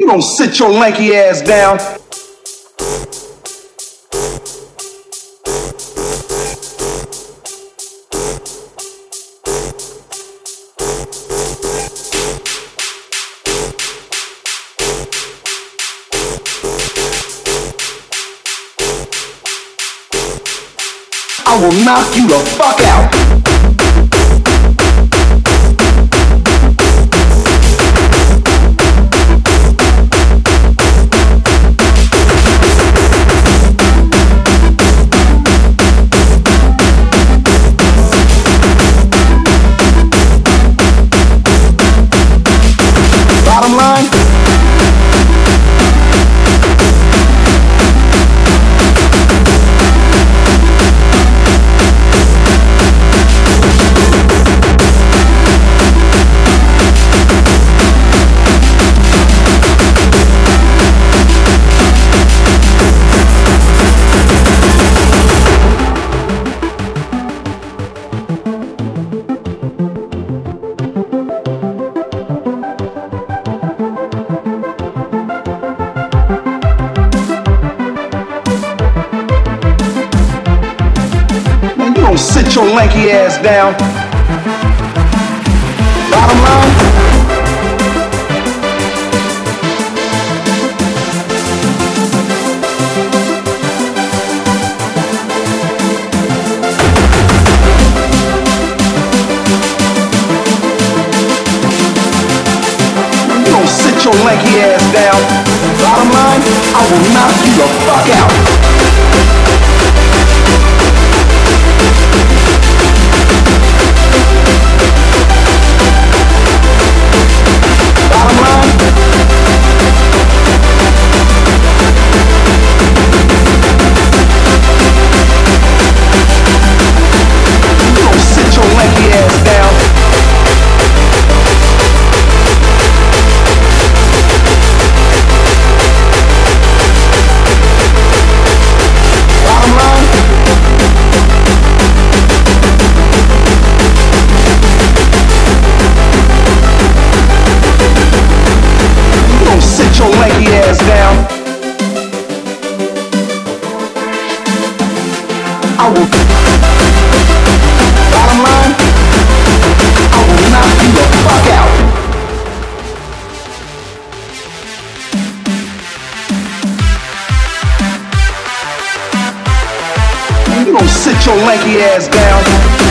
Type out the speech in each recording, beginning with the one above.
You don't sit your lanky ass down. I will knock you the fuck out. Bottom line, don't sit your lanky ass down. Bottom line, you don't sit your lanky ass down. Bottom line, I will knock you the fuck out. I will. Bottom line, I will the fuck out. You don't sit your lanky ass down.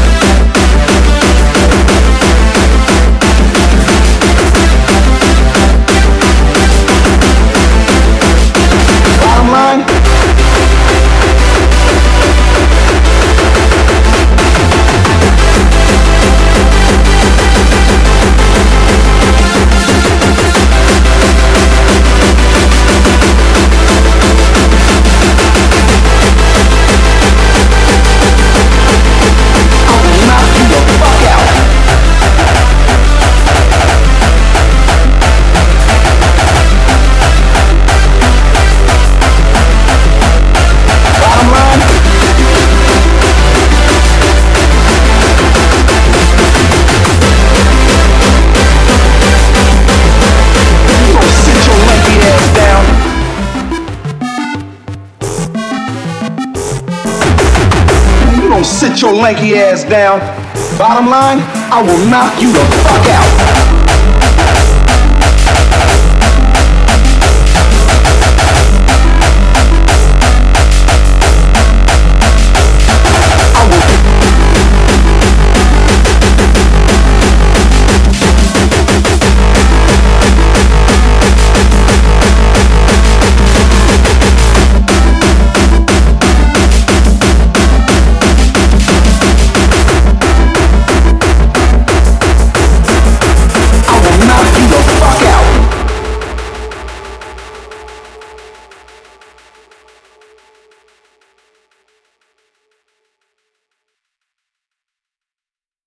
Sit your lanky ass down. Bottom line, I will knock you the fuck out.